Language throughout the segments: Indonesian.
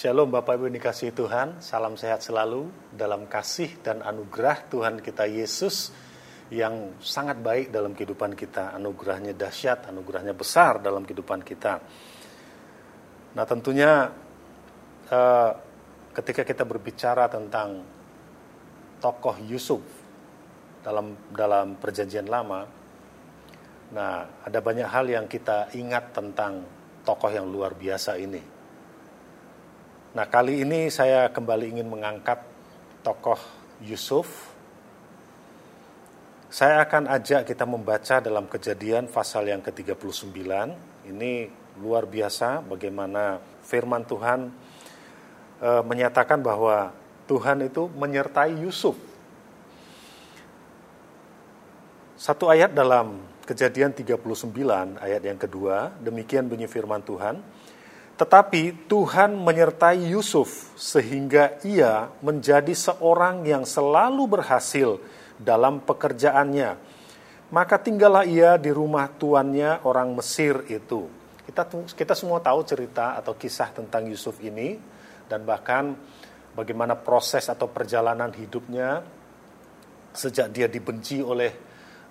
Shalom Bapak Ibu yang dikasihi Tuhan, salam sehat selalu dalam kasih dan anugerah Tuhan kita Yesus yang sangat baik dalam kehidupan kita. Anugerahnya dahsyat, anugerahnya besar dalam kehidupan kita. Nah tentunya eh, ketika kita berbicara tentang tokoh Yusuf dalam dalam perjanjian lama, nah ada banyak hal yang kita ingat tentang tokoh yang luar biasa ini. Nah, kali ini saya kembali ingin mengangkat tokoh Yusuf. Saya akan ajak kita membaca dalam kejadian pasal yang ke-39. Ini luar biasa bagaimana firman Tuhan e, menyatakan bahwa Tuhan itu menyertai Yusuf. Satu ayat dalam kejadian 39 ayat yang kedua, demikian bunyi firman Tuhan. Tetapi Tuhan menyertai Yusuf sehingga ia menjadi seorang yang selalu berhasil dalam pekerjaannya. Maka tinggallah ia di rumah tuannya orang Mesir itu. Kita kita semua tahu cerita atau kisah tentang Yusuf ini dan bahkan bagaimana proses atau perjalanan hidupnya sejak dia dibenci oleh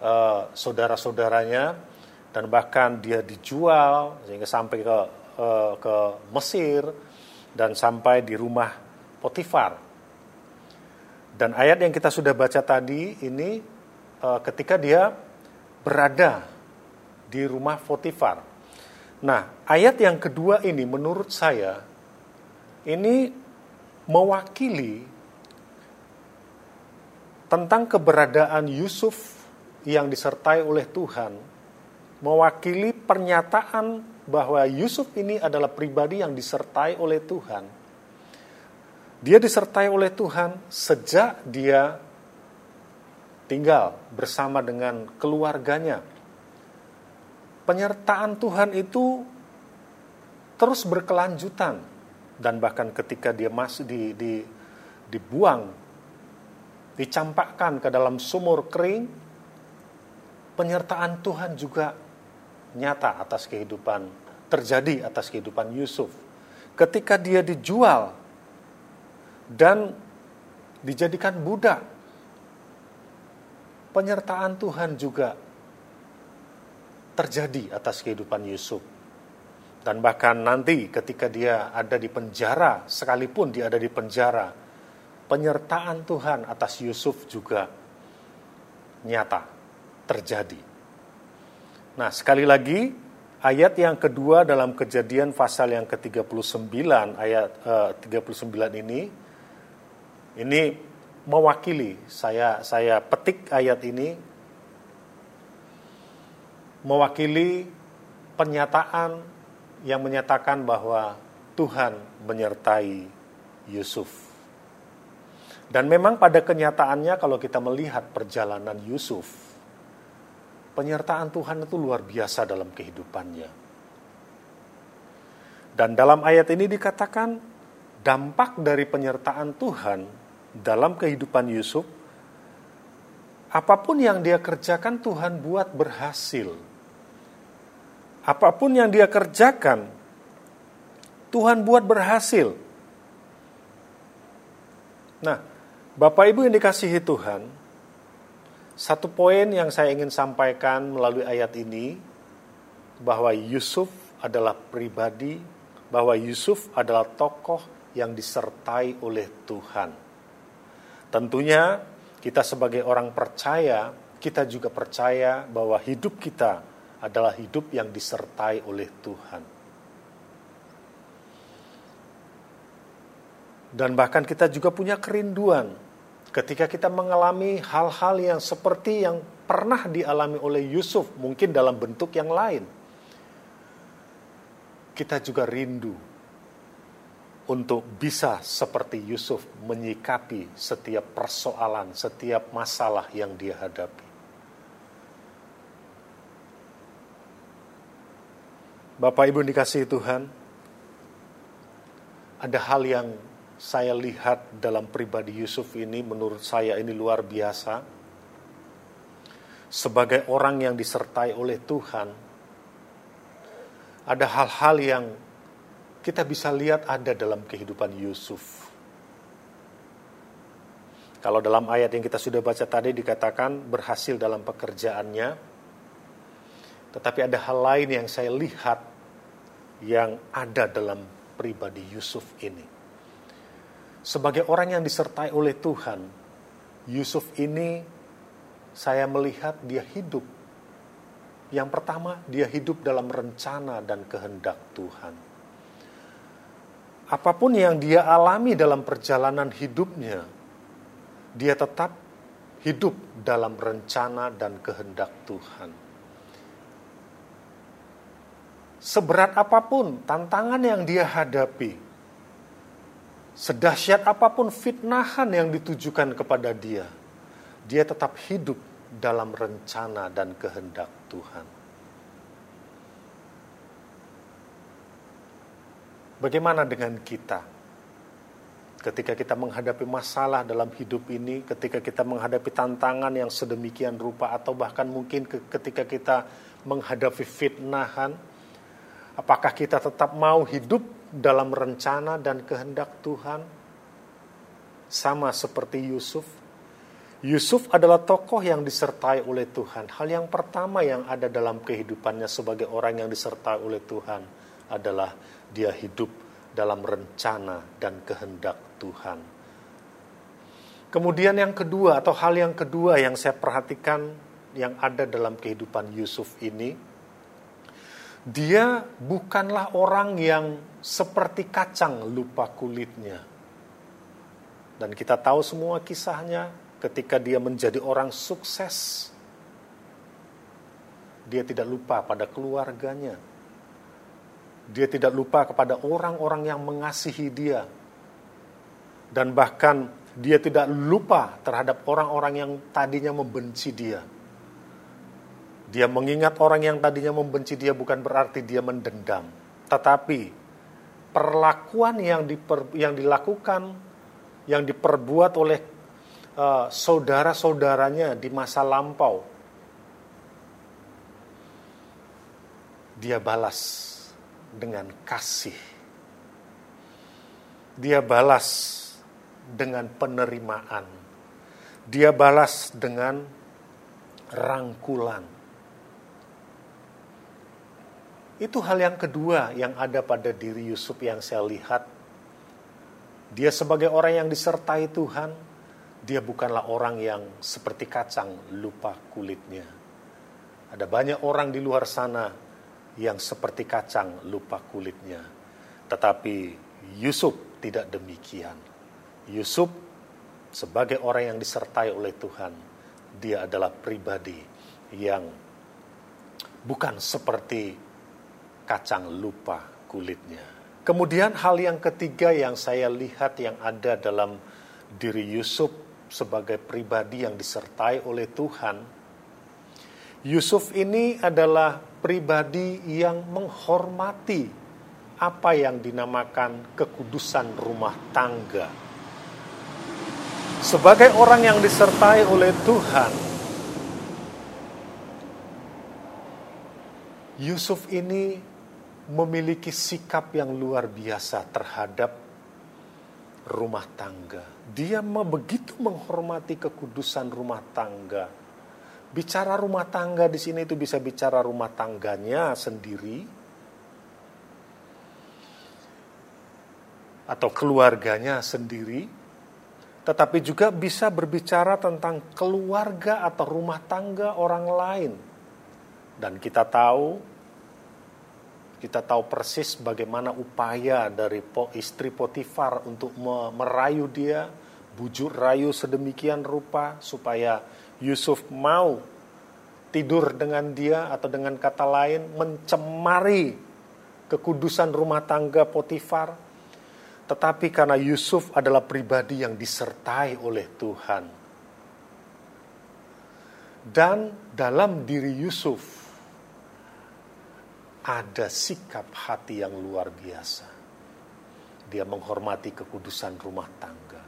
uh, saudara-saudaranya dan bahkan dia dijual sehingga sampai ke ke Mesir dan sampai di rumah Potifar. Dan ayat yang kita sudah baca tadi ini uh, ketika dia berada di rumah Potifar. Nah, ayat yang kedua ini menurut saya ini mewakili tentang keberadaan Yusuf yang disertai oleh Tuhan, mewakili pernyataan bahwa Yusuf ini adalah pribadi yang disertai oleh Tuhan. Dia disertai oleh Tuhan sejak dia tinggal bersama dengan keluarganya. Penyertaan Tuhan itu terus berkelanjutan dan bahkan ketika dia masih di, di, dibuang, dicampakkan ke dalam sumur kering, penyertaan Tuhan juga nyata atas kehidupan terjadi atas kehidupan Yusuf. Ketika dia dijual dan dijadikan budak, penyertaan Tuhan juga terjadi atas kehidupan Yusuf. Dan bahkan nanti ketika dia ada di penjara, sekalipun dia ada di penjara, penyertaan Tuhan atas Yusuf juga nyata terjadi. Nah, sekali lagi ayat yang kedua dalam kejadian pasal yang ke-39 ayat eh, 39 ini ini mewakili saya saya petik ayat ini mewakili pernyataan yang menyatakan bahwa Tuhan menyertai Yusuf. Dan memang pada kenyataannya kalau kita melihat perjalanan Yusuf penyertaan Tuhan itu luar biasa dalam kehidupannya. Dan dalam ayat ini dikatakan dampak dari penyertaan Tuhan dalam kehidupan Yusuf, apa pun yang dia kerjakan Tuhan buat berhasil. Apa pun yang dia kerjakan, Tuhan buat berhasil. Nah, Bapak Ibu yang dikasihi Tuhan, satu poin yang saya ingin sampaikan melalui ayat ini bahwa Yusuf adalah pribadi, bahwa Yusuf adalah tokoh yang disertai oleh Tuhan. Tentunya kita sebagai orang percaya, kita juga percaya bahwa hidup kita adalah hidup yang disertai oleh Tuhan. Dan bahkan kita juga punya kerinduan ketika kita mengalami hal-hal yang seperti yang pernah dialami oleh Yusuf, mungkin dalam bentuk yang lain, kita juga rindu untuk bisa seperti Yusuf menyikapi setiap persoalan, setiap masalah yang dia hadapi. Bapak Ibu dikasih Tuhan, ada hal yang saya lihat dalam pribadi Yusuf ini menurut saya ini luar biasa. Sebagai orang yang disertai oleh Tuhan, ada hal-hal yang kita bisa lihat ada dalam kehidupan Yusuf. Kalau dalam ayat yang kita sudah baca tadi dikatakan berhasil dalam pekerjaannya, tetapi ada hal lain yang saya lihat yang ada dalam pribadi Yusuf ini. Sebagai orang yang disertai oleh Tuhan, Yusuf ini saya melihat dia hidup. Yang pertama, dia hidup dalam rencana dan kehendak Tuhan. Apa pun yang dia alami dalam perjalanan hidupnya, dia tetap hidup dalam rencana dan kehendak Tuhan. Seberat apa pun tantangan yang dia hadapi, sedahsyat apa pun fitnahan yang ditujukan kepada dia, dia tetap hidup dalam rencana dan kehendak Tuhan. Bagaimana dengan kita? ketika kita menghadapi masalah dalam hidup ini, ketika kita menghadapi tantangan yang sedemikian rupa, atau bahkan mungkin ketika kita menghadapi fitnahan, apakah kita tetap mau hidup dalam rencana dan kehendak Tuhan? Sama seperti Yusuf. Yusuf adalah tokoh yang disertai oleh Tuhan. Hal yang pertama yang ada dalam kehidupannya sebagai orang yang disertai oleh Tuhan adalah dia hidup dalam rencana dan kehendak Tuhan. Kemudian yang kedua atau hal yang kedua yang saya perhatikan yang ada dalam kehidupan Yusuf ini, dia bukanlah orang yang seperti kacang lupa kulitnya. Dan kita tahu semua kisahnya ketika dia menjadi orang sukses. Dia tidak lupa pada keluarganya. Dia tidak lupa kepada orang-orang yang mengasihi dia, dan bahkan dia tidak lupa terhadap orang-orang yang tadinya membenci dia. Dia mengingat orang yang tadinya membenci dia bukan berarti dia mendendam, tetapi perlakuan yang diper, yang dilakukan yang diperbuat oleh uh, saudara-saudaranya di masa lampau dia balas dengan kasih. Dia balas dengan penerimaan. Dia balas dengan rangkulan. Itu hal yang kedua yang ada pada diri Yusuf yang saya lihat. Dia sebagai orang yang disertai Tuhan, dia bukanlah orang yang seperti kacang lupa kulitnya. Ada banyak orang di luar sana yang seperti kacang lupa kulitnya. Tetapi Yusuf tidak demikian. Yusuf sebagai orang yang disertai oleh Tuhan, dia adalah pribadi yang bukan seperti kacang lupa kulitnya. Kemudian hal yang ketiga yang saya lihat yang ada dalam diri Yusuf sebagai pribadi yang disertai oleh Tuhan, Yusuf ini adalah pribadi yang menghormati apa yang dinamakan kekudusan rumah tangga sebagai orang yang disertai oleh Tuhan, Yusuf ini memiliki sikap yang luar biasa terhadap rumah tangga. Dia begitu menghormati kekudusan rumah tangga. Bicara rumah tangga di sini itu bisa bicara rumah tangganya sendiri atau keluarganya sendiri tetapi juga bisa berbicara tentang keluarga atau rumah tangga orang lain. Dan kita tahu kita tahu persis bagaimana upaya dari istri Potifar untuk merayu dia, bujuk rayu sedemikian rupa supaya Yusuf mau tidur dengan dia atau dengan kata lain mencemari kekudusan rumah tangga Potifar tetapi karena Yusuf adalah pribadi yang disertai oleh Tuhan. Dan dalam diri Yusuf ada sikap hati yang luar biasa. Dia menghormati kekudusan rumah tangga.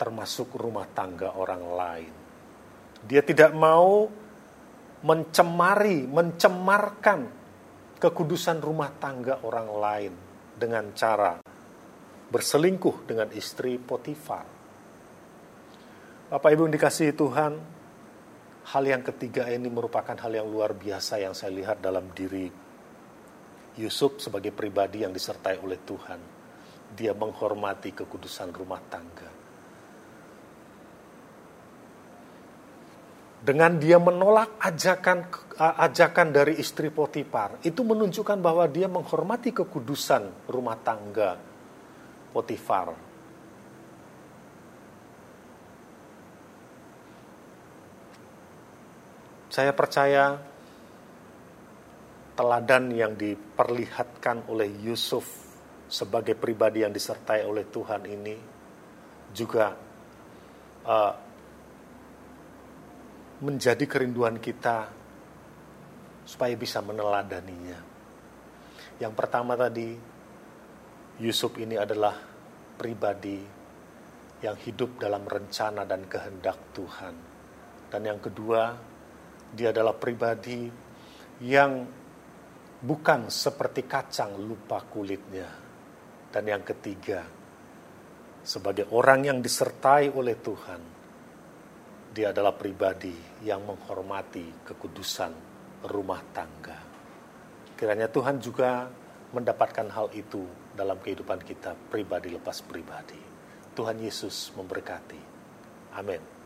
Termasuk rumah tangga orang lain. Dia tidak mau mencemari, mencemarkan kekudusan rumah tangga orang lain dengan cara berselingkuh dengan istri Potifar. Bapak Ibu yang dikasihi Tuhan, hal yang ketiga ini merupakan hal yang luar biasa yang saya lihat dalam diri Yusuf sebagai pribadi yang disertai oleh Tuhan. Dia menghormati kekudusan rumah tangga. dengan dia menolak ajakan ajakan dari istri Potifar itu menunjukkan bahwa dia menghormati kekudusan rumah tangga Potifar. Saya percaya teladan yang diperlihatkan oleh Yusuf sebagai pribadi yang disertai oleh Tuhan ini juga uh, menjadi kerinduan kita supaya bisa meneladaninya. Yang pertama tadi, Yusuf ini adalah pribadi yang hidup dalam rencana dan kehendak Tuhan. Dan yang kedua, dia adalah pribadi yang bukan seperti kacang lupa kulitnya. Dan yang ketiga, sebagai orang yang disertai oleh Tuhan, dia adalah pribadi yang menghormati kekudusan rumah tangga. Kiranya Tuhan juga mendapatkan hal itu dalam kehidupan kita pribadi lepas pribadi. Tuhan Yesus memberkati. Amin.